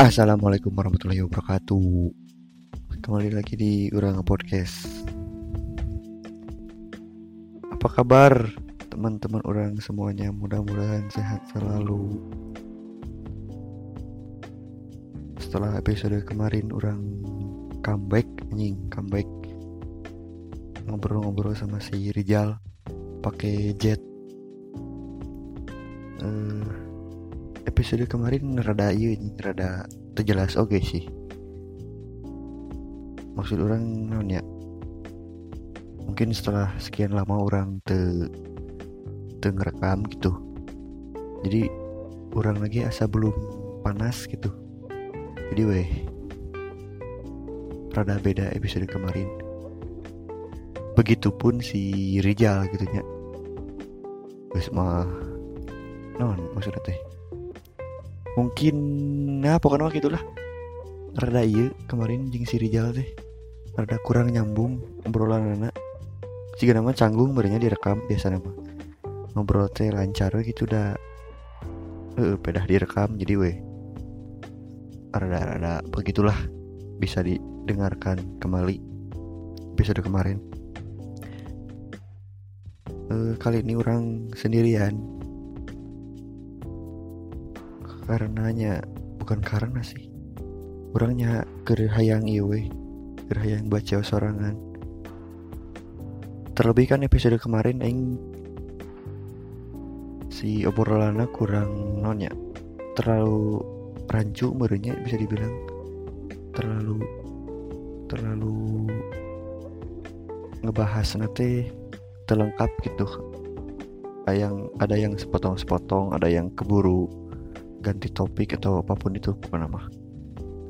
Assalamualaikum warahmatullahi wabarakatuh. Kembali lagi di Urang Podcast. Apa kabar teman-teman orang semuanya? Mudah-mudahan sehat selalu. Setelah episode kemarin orang comeback Anjing comeback. Ngobrol-ngobrol sama si Rijal pakai jet episode kemarin rada iya rada terjelas oke okay sih. Maksud orang ya. Mungkin setelah sekian lama orang te, te ngerekam gitu. Jadi orang lagi asa belum panas gitu. Jadi weh rada beda episode kemarin. Begitupun si Rijal gitu nya wes mah non maksudnya teh mungkin nah pokoknya gitulah rada iya kemarin jeng si Rijal teh. Rada kurang nyambung obrolan anak. Jika nama canggung barunya direkam biasa nama ngobrol teh lancar gitu dah. Eh pedah direkam jadi weh. Rada-rada begitulah bisa didengarkan kembali episode kemarin. Uh, kali ini orang sendirian karenanya bukan karena sih. Orangnya gerhayang iwe gerhayang baca sorangan. Terlebih kan episode kemarin aing si obrolannya kurang nonya terlalu rancu merenya bisa dibilang. Terlalu terlalu ngebahas nanti terlengkap gitu. Ada yang ada yang sepotong-sepotong ada yang keburu ganti topik atau apa pun itu bukan nama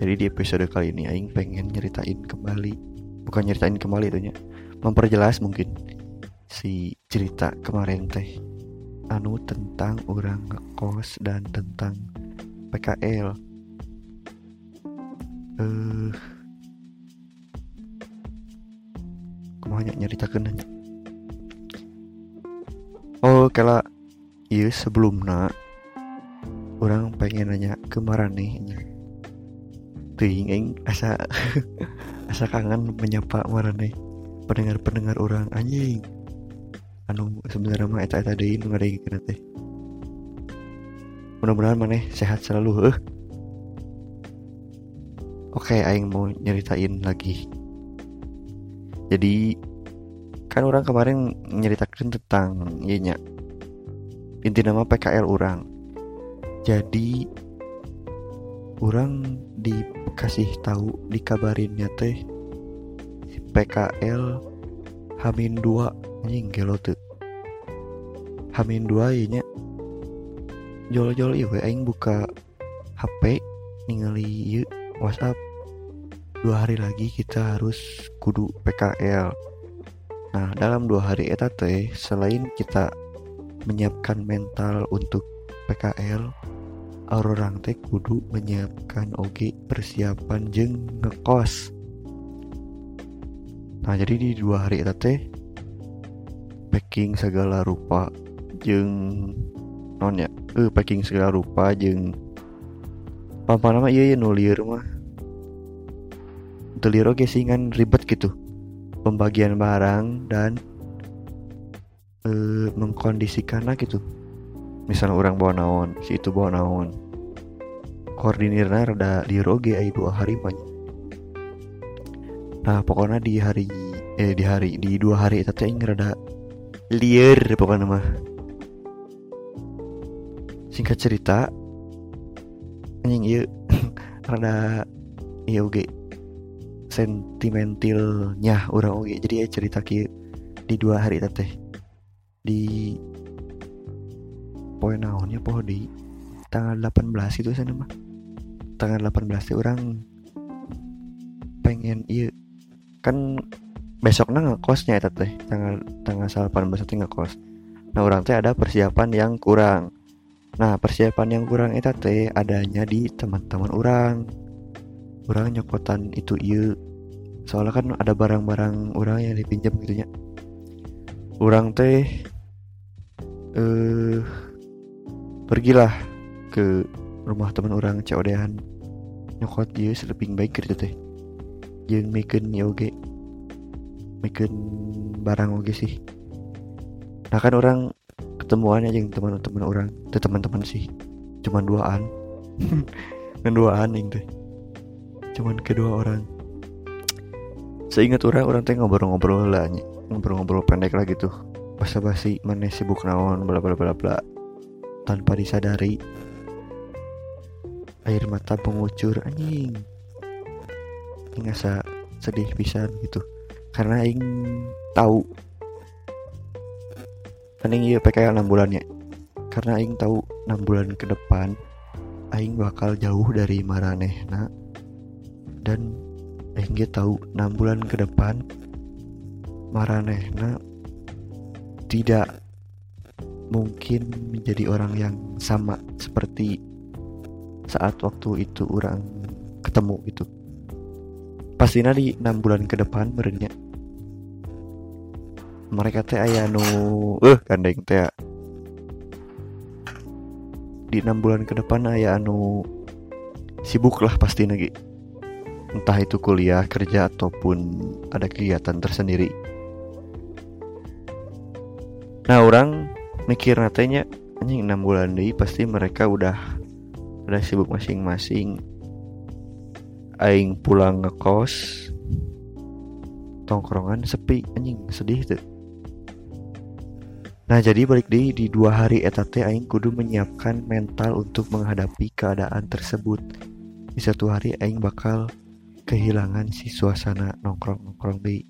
jadi di episode kali ini Aing pengen nyeritain kembali bukan nyeritain kembali itunya memperjelas mungkin si cerita kemarin teh anu tentang orang ngekos dan tentang PKL eh uh, kumanya nyeritakan nanya oh kalau iya sebelumnya orang pengen nanya ke Marane ting asa asa kangen menyapa Marane pendengar-pendengar orang anjing. Anu sebenarnya mah eta eta deui nu ngadengikeun teh. Mudah-mudahan maneh sehat selalu heuh. Oke aing mau nyeritain lagi. Jadi kan orang kemarin nyeritakan tentang iya inti nama PKL orang jadi orang dikasih tahu dikabarinnya teh PKL Hamin 2 anjing gelo tuh. Hamin 2 inya jol-jol ieu aing buka HP ningali ieu WhatsApp. Dua hari lagi kita harus kudu PKL nah dalam dua hari eta teh selain kita menyiapkan mental untuk PKL orang teh kudu menyiapkan oge persiapan jeng ngekos. Nah jadi di dua hari itu teh packing segala rupa jeng non ya eh packing segala rupa jeng apa nama iya ya nulir mah. Telir oke sih kan ribet gitu pembagian barang dan eh, mengkondisikannya gitu misalnya orang bawa naon si itu bawa naon. Koordinirnya rada di roge ay dua hari banyak nah pokoknya di hari eh di hari di dua hari itu teh rada liar pokoknya mah. Singkat cerita anjing iya rada iya oge sentimentalnya orang oge. Jadi ya cerita ki di dua hari itu teh. Di poin naonnya poh di? Tanggal 18 itu sana mah tanggal 18 orang pengen iya kan besoknya ngekosnya ya teh tanggal tanggal 18 itu ngekos. Nah orang teh ada persiapan yang kurang. Nah persiapan yang kurang itu teh adanya di teman-teman orang orang nyokotan itu iya. Soalnya kan ada barang-barang orang yang dipinjam gitu ya orang teh eh pergilah ke rumah teman orang COD-an nyokot dia lebih baik gitu teh. Yang mikin ya oke mikin barang oke sih. Nah kan orang ketemuan aja yang teman-teman orang itu teman-teman sih. Cuman duaan. Kan duaan ini cuman kedua orang. Seingat orang orang teh ngobrol-ngobrol lah ngobrol-ngobrol pendek lah gitu. Basa-basi mana sibuk naon bla bla bla bla tanpa disadari. Air mata pengucur anjing. Ngasa sedih pisan gitu. Karena aing tahu. Aing iya PKL 6 bulannya karena aing tahu 6 bulan ke depan aing bakal jauh dari maranehna. Dan aing tahu 6 bulan ke depan maranehna tidak mungkin menjadi orang yang sama seperti saat waktu itu orang ketemu itu pastinya di enam bulan ke depan merenya mereka teh ayah nu eh gandeng teh di enam bulan ke depan ayah anu sibuk lah pasti lagi entah itu kuliah kerja ataupun ada kegiatan tersendiri. Nah orang mikir natanya anjing enam bulan deh pasti mereka udah udah sibuk masing-masing. Aing pulang ngekos tongkrongan sepi anjing sedih tuh. Nah jadi balik deh di dua hari etate aing kudu menyiapkan mental untuk menghadapi keadaan tersebut. Di satu hari aing bakal kehilangan si suasana nongkrong-nongkrong di.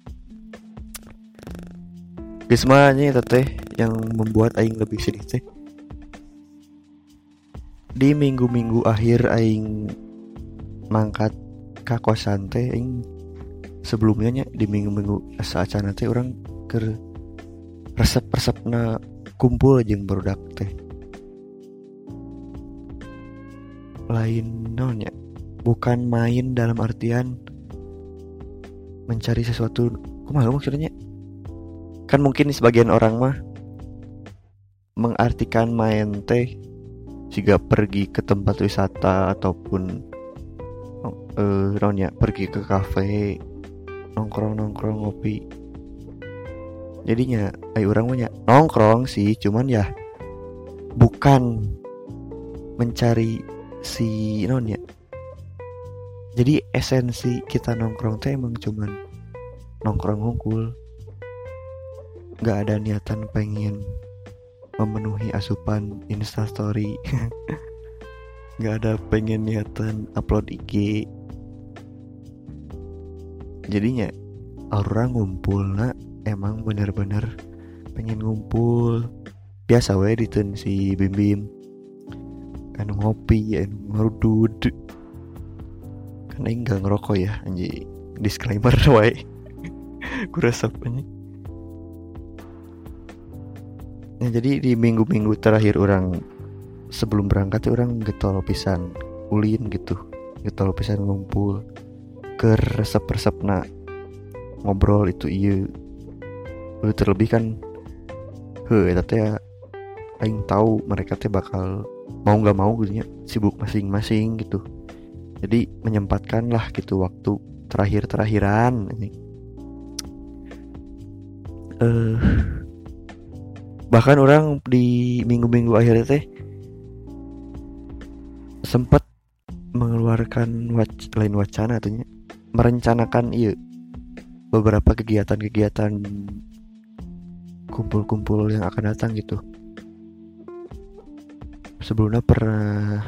Gismanya teh yang membuat aing lebih sedih teh? Di minggu-minggu akhir aing mangkat ke kosan teh aing sebelumnya di minggu-minggu saat teh orang ke resep-resep na kumpul yang berudak teh. Lain nonya bukan main dalam artian mencari sesuatu. Kumaha maksudnya? Kan mungkin sebagian orang mah mengartikan main teh jika pergi ke tempat wisata ataupun eh uh, pergi ke kafe nongkrong nongkrong ngopi. Jadinya ayo orang punya nongkrong sih cuman ya bukan mencari si nonnya jadi esensi kita nongkrong teh emang cuman nongkrong ngumpul. Nggak ada niatan pengen memenuhi asupan instastory nggak ada pengen niatan upload IG jadinya orang ngumpul nak emang bener-bener pengen ngumpul. Biasa we ditun si bim bim kan ngopi anu ngerudud. Kan aing gak ngerokok ya anji disclaimer wae. Resep anjing ya jadi di minggu-minggu terakhir orang sebelum berangkat orang getol pisan ulin gitu. Getol pisan ngumpul ke resep-resep nak ngobrol itu iya. Udah terlebih kan he tapi ya aing tahu mereka teh bakal mau nggak mau gitu ya sibuk masing-masing gitu. Jadi menyempatkan lah gitu waktu terakhir terakhiran ini. Eh uh, bahkan orang di minggu-minggu akhir teh sempat mengeluarkan wac lain wacana artinya merencanakan iya beberapa kegiatan-kegiatan kumpul-kumpul yang akan datang gitu. Sebelumnya pernah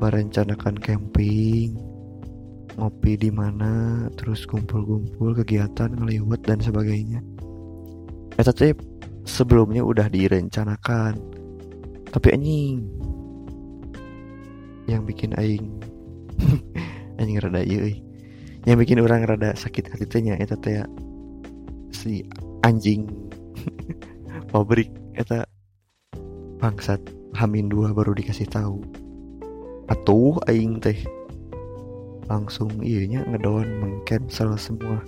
merencanakan camping ngopi di mana terus kumpul-kumpul kegiatan ngeliwat dan sebagainya. Eh tapi sebelumnya udah direncanakan. Tapi anjing yang bikin aing anjing rada iya yang bikin orang rada sakit hati tanya teh si anjing pabrik eta bangsat Hamin dua baru dikasih tahu. Atuh aing teh langsung iya ngedown mengcancel semua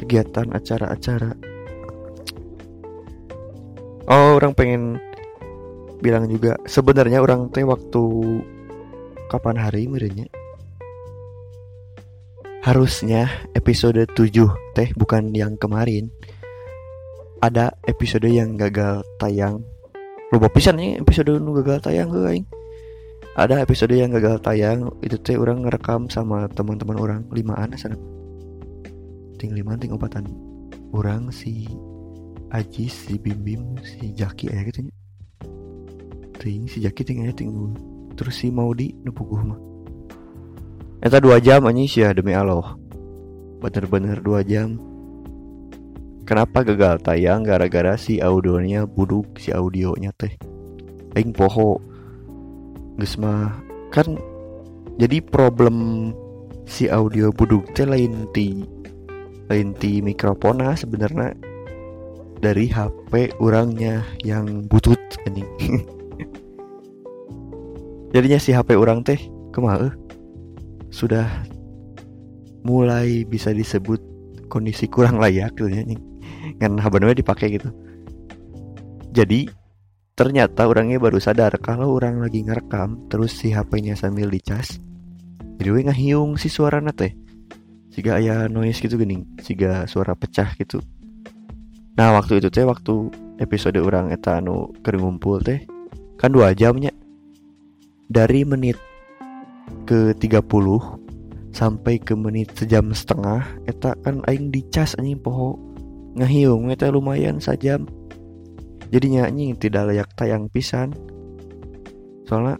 kegiatan acara-acara oh orang pengen bilang juga sebenarnya orang teh waktu kapan hari merenya harusnya episode 7 teh bukan yang kemarin. Ada episode yang gagal tayang. Lupa pisan nih episode nu gagal tayang gue ada episode yang gagal tayang itu teh orang ngerekam sama teman-teman orang. Lima anak sana. Ting lima ting opatan orang si Ajis si Bim Bim si Jaki ya gitu ting si Jaki ting aja ting terus si Maudi nu puguh mah Eta dua jam anjing sih ya demi Allah. Bener-bener dua jam. Kenapa gagal tayang? Gara-gara si audionya buduk si audionya teh. Aing poho. Geus mah kan jadi problem si audio buduk teh lain ti lain ti mikrofona sebenarnya dari HP orangnya yang butut anjing. Jadinya si HP orang teh ke mana sudah mulai bisa disebut kondisi kurang layak gitu ya kan habannya dipakai gitu. Jadi ternyata orangnya baru sadar kalau orang lagi ngerekam terus si HP-nya sambil dicas jadi gue ngahiung si suara teh. Siga aya noise gitu gini. Siga suara pecah gitu nah waktu itu teh waktu episode orang eta anu ngumpul teh kan dua jamnya dari menit ke 30 sampai ke menit sejam setengah eta kan aing dicas anjing poho. Ngahiung eta lumayan saja jadinya anjing tidak layak tayang pisan. Soalnya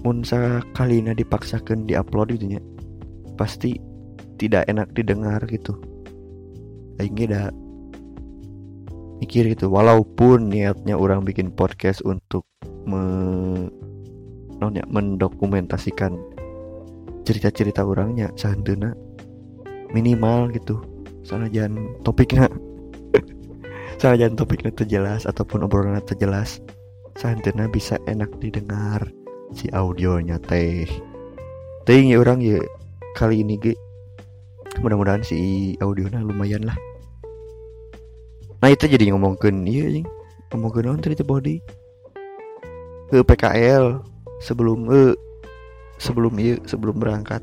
munsa kalina dipaksakan diupload gitu nya pasti tidak enak didengar gitu. Aing dah mikir gitu. Walaupun niatnya orang bikin podcast untuk me nonya mendokumentasikan cerita-cerita orangnya santuna minimal gitu. Sana jangan topiknya sana jangan topiknya terjelas ataupun obrolan terjelas santuna bisa enak didengar si audionya teh. Teh ya orang ya kali ini ge. Mudah-mudahan si audionya lumayan lah nah itu jadi ngomongin iya ngomongin on cerita body? Ke PKL sebelum eh sebelum iya sebelum berangkat.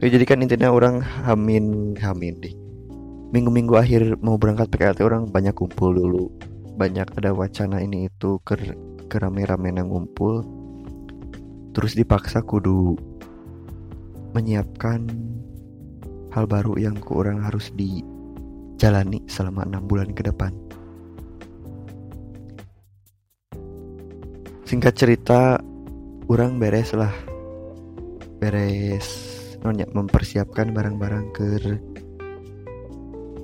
Ya, jadi kan intinya orang hamin hamin deh. Minggu-minggu akhir mau berangkat PKLT orang banyak kumpul dulu. Banyak ada wacana ini itu ke kerame-rame ngumpul. Terus dipaksa kudu menyiapkan hal baru yang ke orang harus dijalani selama enam bulan ke depan. Singkat cerita orang beres lah beres nonya mempersiapkan barang-barang ke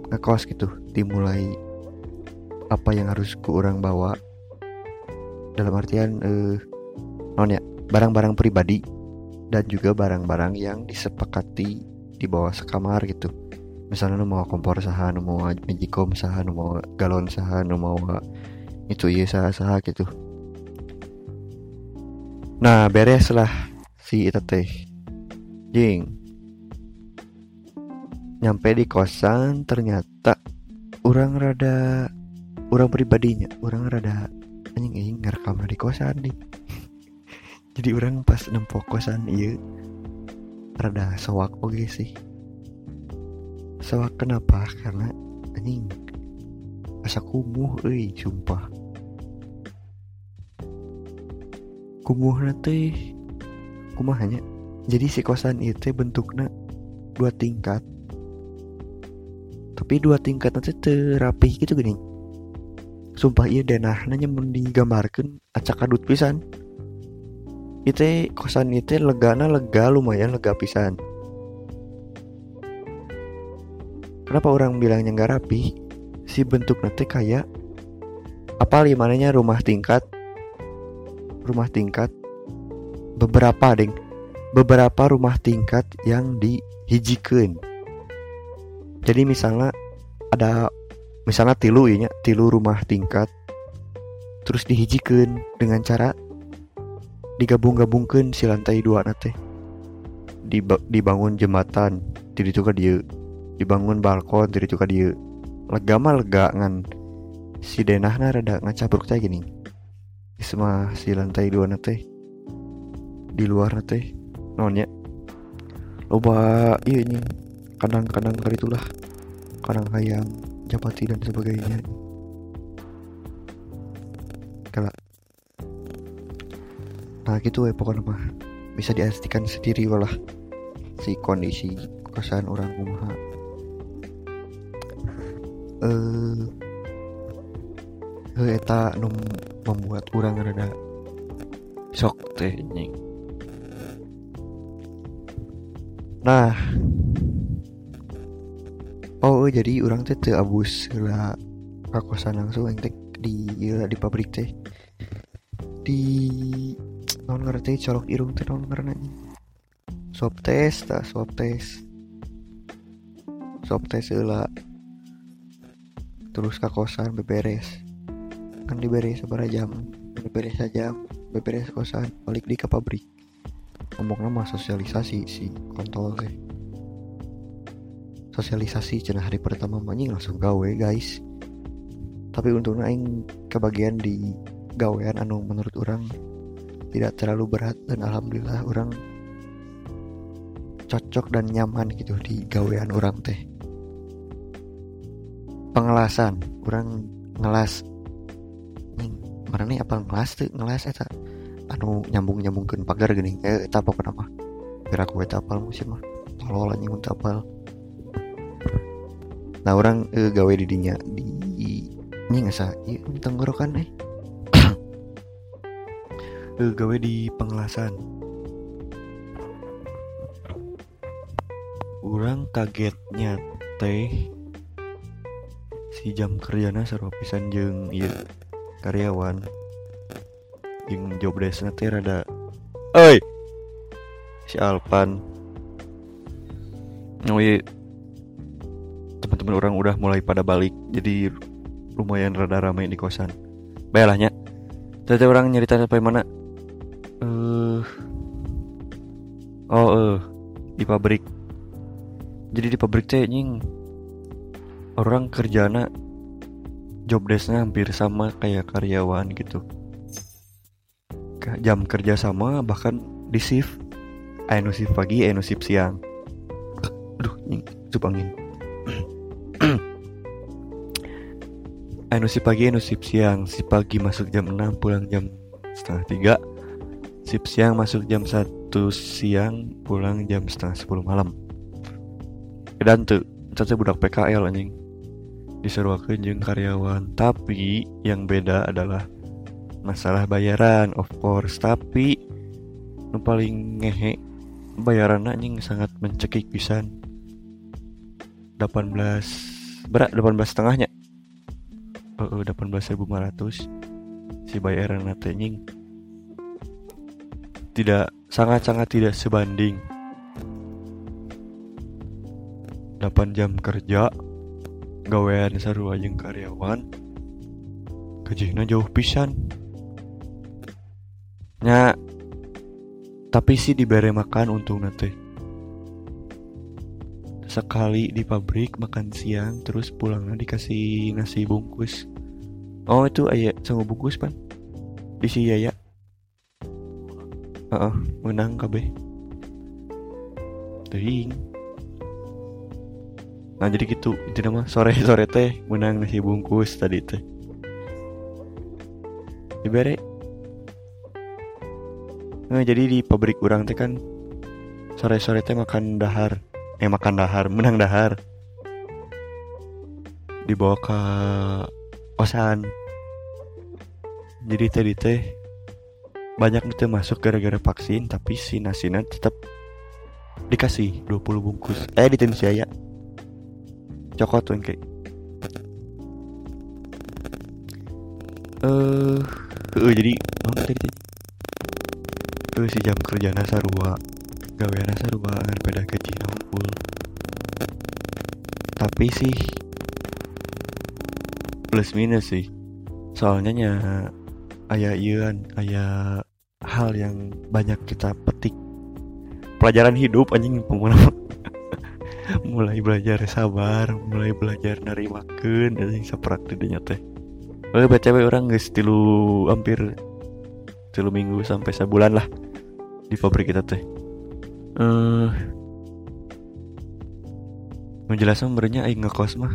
ngekos gitu. Dimulai apa yang harus ku orang bawa. Dalam artian eh, nonya barang-barang pribadi dan juga barang-barang yang disepakati di bawah sekamar gitu misalnya nu mau kompor saha nu mau magicom saha nu mau galon saha nu mau itu iya saha saha gitu. Nah beres lah si itu teh. Jing. Nyampe di kosan ternyata Orang rada Orang pribadinya Orang rada Anjing anjing ngerekam di kosan nih Jadi orang pas nempok kosan iya Rada sewak oke sih Sewak kenapa? Karena anjing Asa kumuh euy sumpah. Kumuh teh kumahanya jadi si kosan itu bentuknya dua tingkat. Tapi dua tingkat nanti terapi gitu gini. Sumpah iya denah nanya digambarkan acak adut pisan. Itu kosan itu legana lega lumayan lega pisan kenapa orang bilangnya nggak rapi? Si bentuk nanti kayak apa limananya rumah tingkat? Rumah tingkat. Beberapa ding beberapa rumah tingkat yang dihijikan. Jadi misalnya ada misalnya tilu ya tilu rumah tingkat. Terus dihijikan dengan cara digabung-gabungkan si lantai dua nate dibangun jembatan. Jadi juga dia dibangun balkon jadi juga dia lega mah lega ngan. Si denahna rada ngacabruk kayak gini. Semua si lantai dua nate di luar nate nonnya. Loba iya ini. Kadang-kadang kali itulah. Kadang hayang japati dan sebagainya. Kala nah gitu ya pokoknya mah. Bisa diartikan sendiri walah. Si kondisi kosan orang rumah eh uh, eta num membuat orang rada sok teh. Nying nah. Oh jadi orang teh teu abus lah kakosan langsung yang di ya, di pabrik teh. Di non ngerti colok irung teh non ngerti swab test tak swab test. Swab test lah terus kakosan beberes. Kan diberi seberapa jam beberes saja beberes kosan balik di ke pabrik. Ngomong nama sosialisasi si kontol sih. Sosialisasi cina hari pertama manjing langsung gawe guys. Tapi untuk aing kebagian di gawean anu menurut orang tidak terlalu berat dan alhamdulillah orang cocok dan nyaman gitu di gawean orang teh pengelasan. Orang ngelas. Mana nih apa ngelas tuh? Ngelas eta. Anu nyambung nyambungkan pagar gini. Eh eta apa nama gerak gue tapal musim mah. Tolol anjing tapal nah orang eh, gawe di dinya di ini nggak sah iya tenggorokan eh. Eh gawe di pengelasan. Orang kagetnya teh si jam kerjanya seru pisan jeng iya karyawan. Yang job desk teh rada oi si Alpan. Oh iya teman-teman orang udah mulai pada balik jadi lumayan rada ramai di kosan. Bayarnya tadi orang nyerita sampai mana? Uh, oh uh, di pabrik. Jadi di pabrik teh nying orang kerjana job desknya hampir sama kayak karyawan gitu. Jam kerja sama bahkan di shift. Anu shift pagi anu shift siang. Aduh nying angin anu si pagi anu sip siang. Si pagi masuk jam 6 pulang jam setengah 3 sip siang masuk jam 1 siang pulang jam setengah 10 malam. Dan tuh budak PKL anjing diseruakan jeng karyawan. Tapi yang beda adalah masalah bayaran of course. Tapi nu paling ngehe bayaran anjing sangat mencekik pisan. 18 berat 18 setengahnya. Uh, 18.500 si bayaran nying tidak sangat-sangat tidak sebanding. 8 jam kerja gawean seru aja karyawan. Gajinya jauh pisan. Nya tapi sih diberi makan untung nanti sekali di pabrik makan siang terus pulangnya dikasih nasi bungkus. Oh itu ayah sama bungkus pan? Di si ya uh -uh, menang kabeh. Tering nah jadi gitu. Itu nama sore sore teh menang nasi bungkus tadi teh. Dibere nah jadi di pabrik orang teh kan sore sore teh makan dahar. Eh makan dahar menang dahar. Dibawa ke kosan jadi tadi teh banyak itu masuk gara-gara vaksin tapi si nasinya tetap dikasih 20 bungkus. Eh di tim saya tuh kayak eh uh, jadi mana tadi? Tadi uh, si jam kerja nasarua gawe nasarua agar beda gaji full. Tapi sih plus minus sih. Soalnya nya ayah ian ayah hal yang banyak kita petik. Pelajaran hidup anjing pengguna mulai belajar sabar mulai belajar dari makan anjing seperak didinya teh Oh, baca orang guys tilu hampir tilu minggu sampai sebulan lah di pabrik kita teh. Uh, menjelaskan sebenarnya aing ngekos mah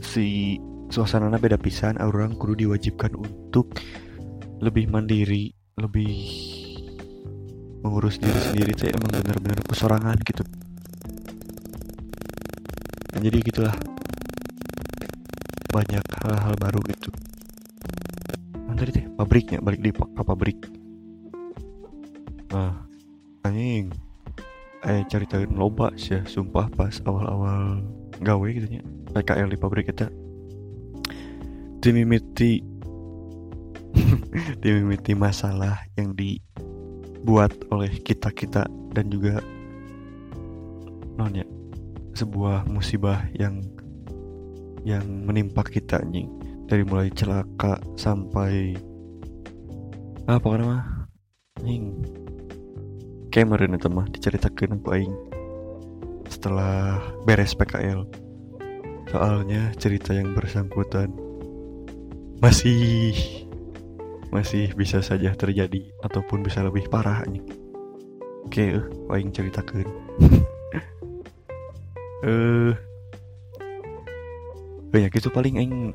si suasana beda pisan orang kudu diwajibkan untuk lebih mandiri lebih mengurus diri sendiri tuh emang benar-benar kesorangan gitu jadi gitulah. Banyak hal-hal baru gitu. Nah, tadi teh pabriknya balik di ke pabrik? Nah anjing. Eh ceritain loba sih ya, sumpah pas awal-awal gawe gitu nya. PKL di pabrik kita dimimiti dimimiti masalah yang dibuat oleh kita kita dan juga non ya sebuah musibah yang yang menimpa kita anjing. Dari mulai celaka sampai apa nama anjing. Kemarin itu mah diceritakan aku aing setelah beres PKL soalnya cerita yang bersangkutan masih masih bisa saja terjadi ataupun bisa lebih parah nih oke uh, aing ceritakan eh uh, banyak itu paling aing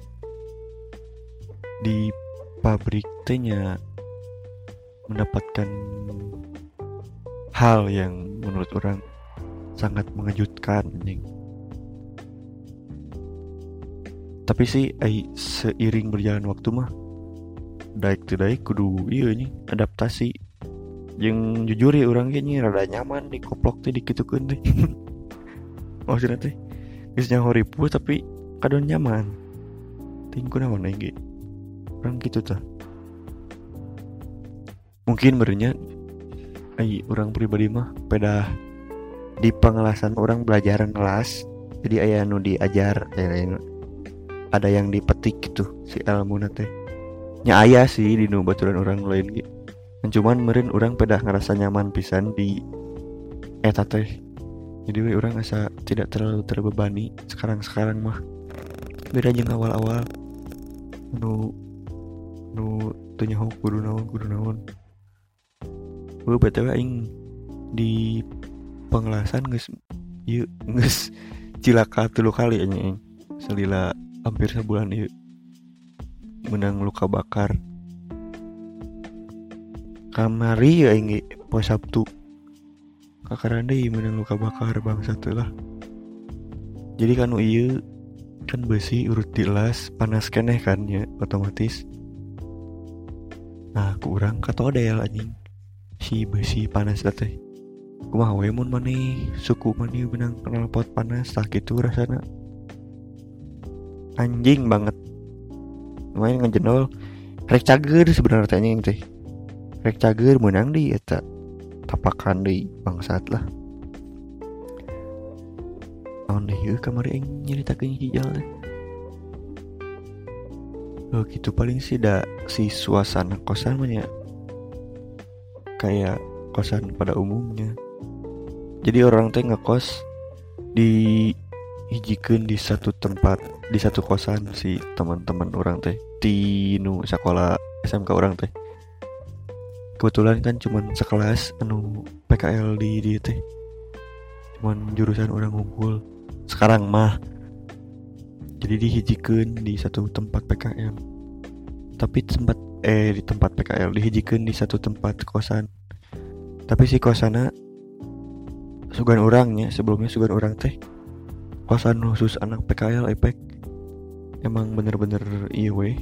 di pabrik tehnya mendapatkan hal yang menurut orang sangat mengejutkan nih. Tapi sih seiring berjalan waktu mah daik tuh daik kudu iya nih adaptasi. Yang jujur ya orang kayaknya rada nyaman di koplok tuh dikitukan deh maksudnya teh bisa horipu tapi kadang nyaman. Tingku nawan lagi orang gitu tuh mungkin berenya ay orang pribadi mah pada di pengelasan orang belajar ngelas jadi ayah nu diajar ada yang dipetik gitu si ilmu nate nya ayah sih di nu baturan orang lain gitu cuman merin orang pada ngerasa nyaman pisan di eta teh jadi we orang asa tidak terlalu terbebani sekarang sekarang mah. Beda aja awal-awal. Nu nu tanya kudu naon kudu naon. Gue btw aing di pengelasan guys yuk guys cilaka tulu kali aja aing. Selila hampir sebulan yuk menang luka bakar. Kamari ya ini po sabtu kakaran deh menang luka bakar bang satu lah jadi kan iya kan besi urut dilas panas keneh kan ya otomatis. Nah kurang kata ada anjing. Si besi panas teh. Kumah we mun mani suku mani benang kenal pot panas tak gitu rasanya anjing banget. Main ngejenol. Rek cager sebenarnya tanya teh. Rek cager menang di eta tapakan di bangsat lah. Naon deh yuk kamar yang nyeritakeun hijau teh Oh gitu paling sih dah si suasana kosan banyak kayak kosan pada umumnya. Jadi orang teh ngekos di hijikan di satu tempat di satu kosan si teman-teman orang teh. Di nu sekolah SMK orang teh kebetulan kan cuman sekelas anu PKL di di teh cuman jurusan orang ngumpul. Sekarang mah jadi dihijikan di satu tempat PKL tapi sempat eh di tempat PKL dihijikan di satu tempat kosan. Tapi si kosana sugan orangnya sebelumnya sugan orang teh kosan khusus anak PKL epek. Emang bener-bener iya weh.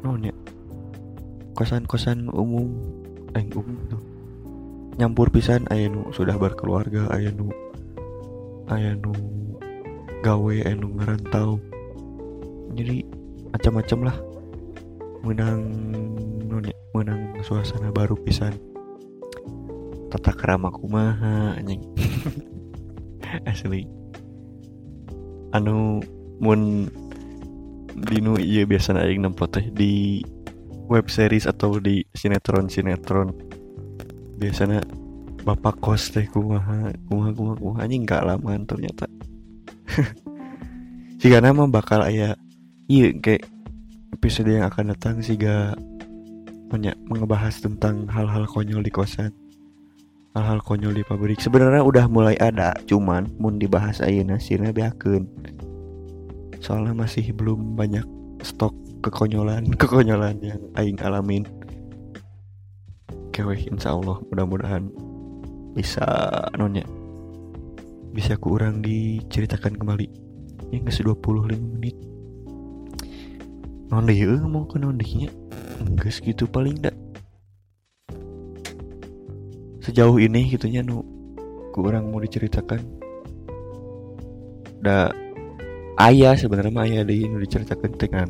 Non ya kosan-kosan umum. Eh umum tuh. Nyampur pisan aya nu sudah berkeluarga aya nu aya nu gawe aya nu ngerantau. Jadi macam-macam lah. Menang menang suasana baru pisan. Tata kerama kumaha anjing. Asli. Anu mun dinu iya biasa aing nempo teh di web series atau di sinetron sinetron biasanya bapak kos teh kumaha kumaha kumaha kumaha. Anjing gak lama ternyata. Jika nama bakal ayah iya kayak episode yang akan datang sih gak banyak mengebahas tentang hal-hal konyol di kosan. Hal-hal konyol di pabrik. Sebenarnya udah mulai ada cuman mun dibahas ayeuna sirna beakeun. Soalnya masih belum banyak stok kekonyolan kekonyolan yang aing alamin. Keweh insya Allah mudah-mudahan bisa nonnya bisa kurang diceritakan kembali. Yang ke 25 menit. Non deh ngomong ke non enggak segitu paling dak sejauh ini gitunya nu kurang mau diceritakan. Da ayah sebenarnya ayah deh nu diceritakan dengan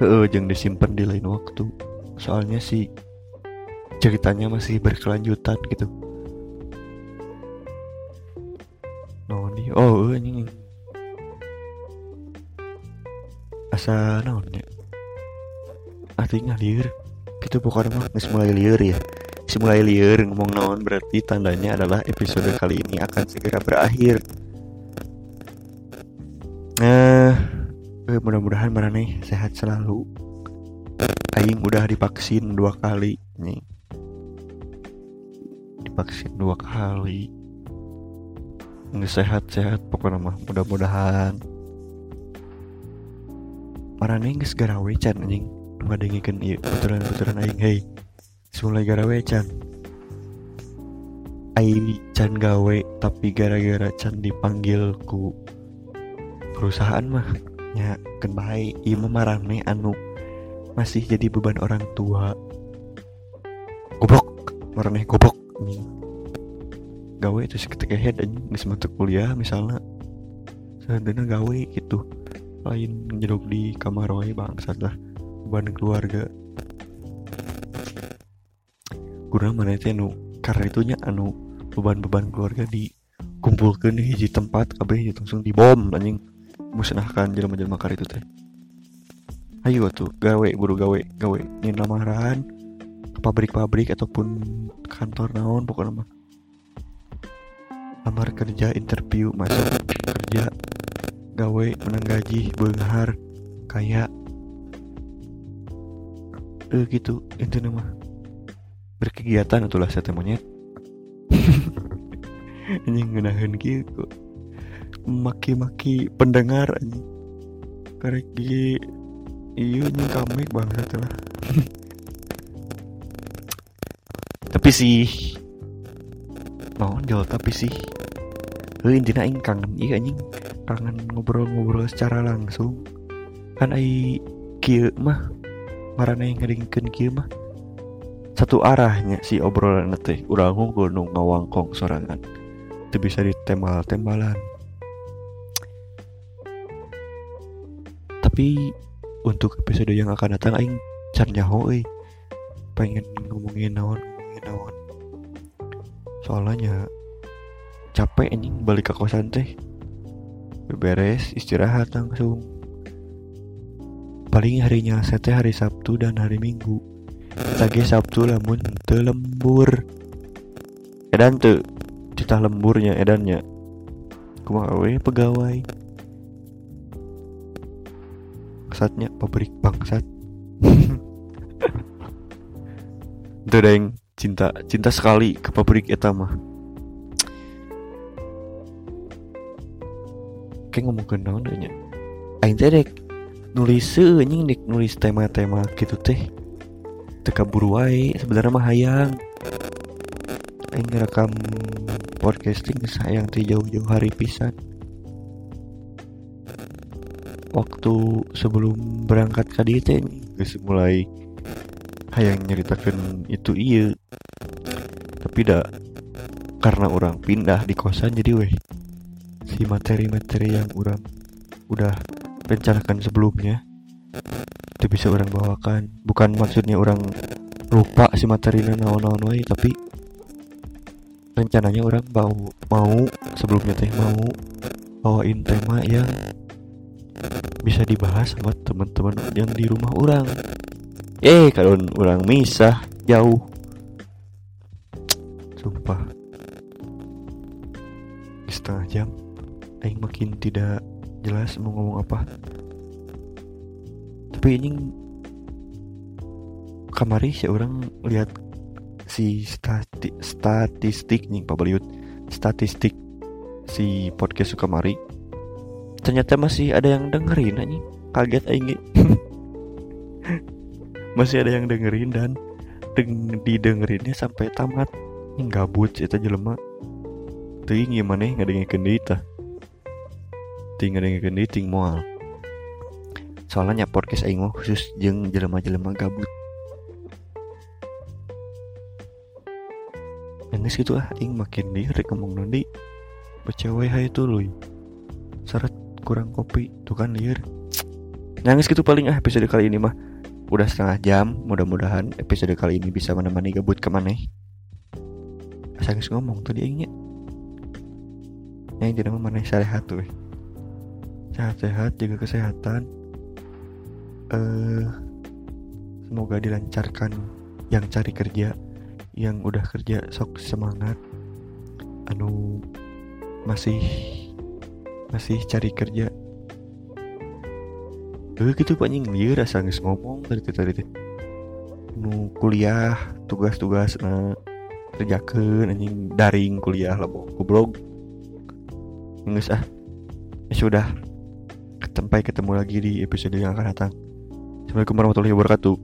heeh jeng disimpan di lain waktu. Soalnya sih ceritanya masih berkelanjutan gitu. No di oh ini asa naonnya artinya liur gitu pokoknya mah mulai liur ya. Mulai liar ngomong naon berarti tandanya adalah episode kali ini akan segera berakhir eh, mudah-mudahan mana nih sehat selalu. Aing udah divaksin dua kali nih. Divaksin dua kali. Nggak sehat-sehat pokoknya mah mudah-mudahan. Mana nih nggak segera wecan anjing. Ngadengin iya betulan-betulan aing hei. Mulai gara can Ai can gawe tapi gara-gara can dipanggil ku perusahaan mah ya kan baik iya nih anu masih jadi beban orang tua. Goblok marane goblok gawe itu seketika head aja nggak masuk kuliah misalnya. Sebenarnya gawe gitu. Lain njedok di kamar wae bangsat lah. Beban keluarga. Kurang mana itu anu karena itunya anu beban-beban keluarga dikumpulkan di hiji tempat kabeh langsung dibom anjing musnahkan jelema-jelema kar itu teh. Ayo tuh gawe buru gawe gawe. Ingin lamaran ke pabrik-pabrik ataupun kantor naon pokoknya mah. Lamar kerja interview masuk kerja gawe menang gaji benghar kayak eh gitu intinya mah berkegiatan itulah saya monyet. Ini ngenahin gitu maki-maki pendengar ini karek di iya ini kami banget lah. Tapi sih mau jauh tapi sih. Eh intinya aing kangen iya anjing. Kangen ngobrol-ngobrol secara langsung. Kan ai kieu mah marana yang ngeringkeun mah. Satu arahnya si obrolan teh urang unggul nu ngawangkong sorangan. Itu bisa ditembal-tembalan tapi untuk episode yang akan datang aing can nyaho euy. Pengen ngomongin naon ngomongin naon. Soalnya capek anjing balik ke kosan teh. Beres istirahat langsung. Paling harinya saya hari Sabtu dan hari Minggu. Lagi Sabtu lamun te lembur. Edan tuh cita lemburnya edannya. Kumaha we pegawai bangsatnya pabrik bangsat. Itu yang cinta cinta sekali ke pabrik eta mah. Kayak ngomong ke naon nya aing teh dek nulis anjing dek nulis tema-tema gitu teh. Teka buru wae sebenarnya mah hayang. Aing ngerekam podcasting sayang teh jauh-jauh hari pisan waktu sebelum berangkat ke teh geus mulai hayang nyeritakan itu iya. Tapi dah karena orang pindah di kosan jadi weh. Si materi-materi yang orang udah rencanakan sebelumnya itu bisa orang bawakan. Bukan maksudnya orang lupa si materinya naon-naon tapi rencananya orang mau mau sebelumnya teh mau bawain tema yang bisa dibahas sama teman-teman yang di rumah orang. Eh kalau orang misah jauh. Sumpah. Setengah jam Aing makin tidak jelas mau ngomong apa. Tapi ini kamari sih orang lihat si stati, statistik nih Pak Baliut statistik si podcast Sukamari ternyata masih ada yang dengerin aja kaget aing masih ada yang dengerin dan deng didengerinnya sampai tamat. Ini gabut sih jelema. Ting gimana nggak dengerin tah. Ting dengerin ting moal. Soalnya podcast aing mah khusus jeng jelema-jelema gabut. Nangis gitu ah. Aing makin di rek ngomong nanti hai itu loh syarat kurang kopi. Tuh kan liar nangis gitu paling ah episode kali ini mah. Udah setengah jam mudah-mudahan episode kali ini bisa menemani gabut ke mana asal ngomong tadi aingnya yang tidak mana sehat tuh sehat-sehat jaga kesehatan. Eh semoga dilancarkan yang cari kerja yang udah kerja sok semangat. Anu masih masih cari kerja. Eh gitu pak nying liar rasa nggak ngomong tadi tadi nu kuliah tugas-tugas nah kerjakan anjing daring kuliah lah goblok. Nggak ah ya sudah. Sampai ketemu lagi di episode yang akan datang. Assalamualaikum warahmatullahi wabarakatuh.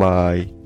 Bye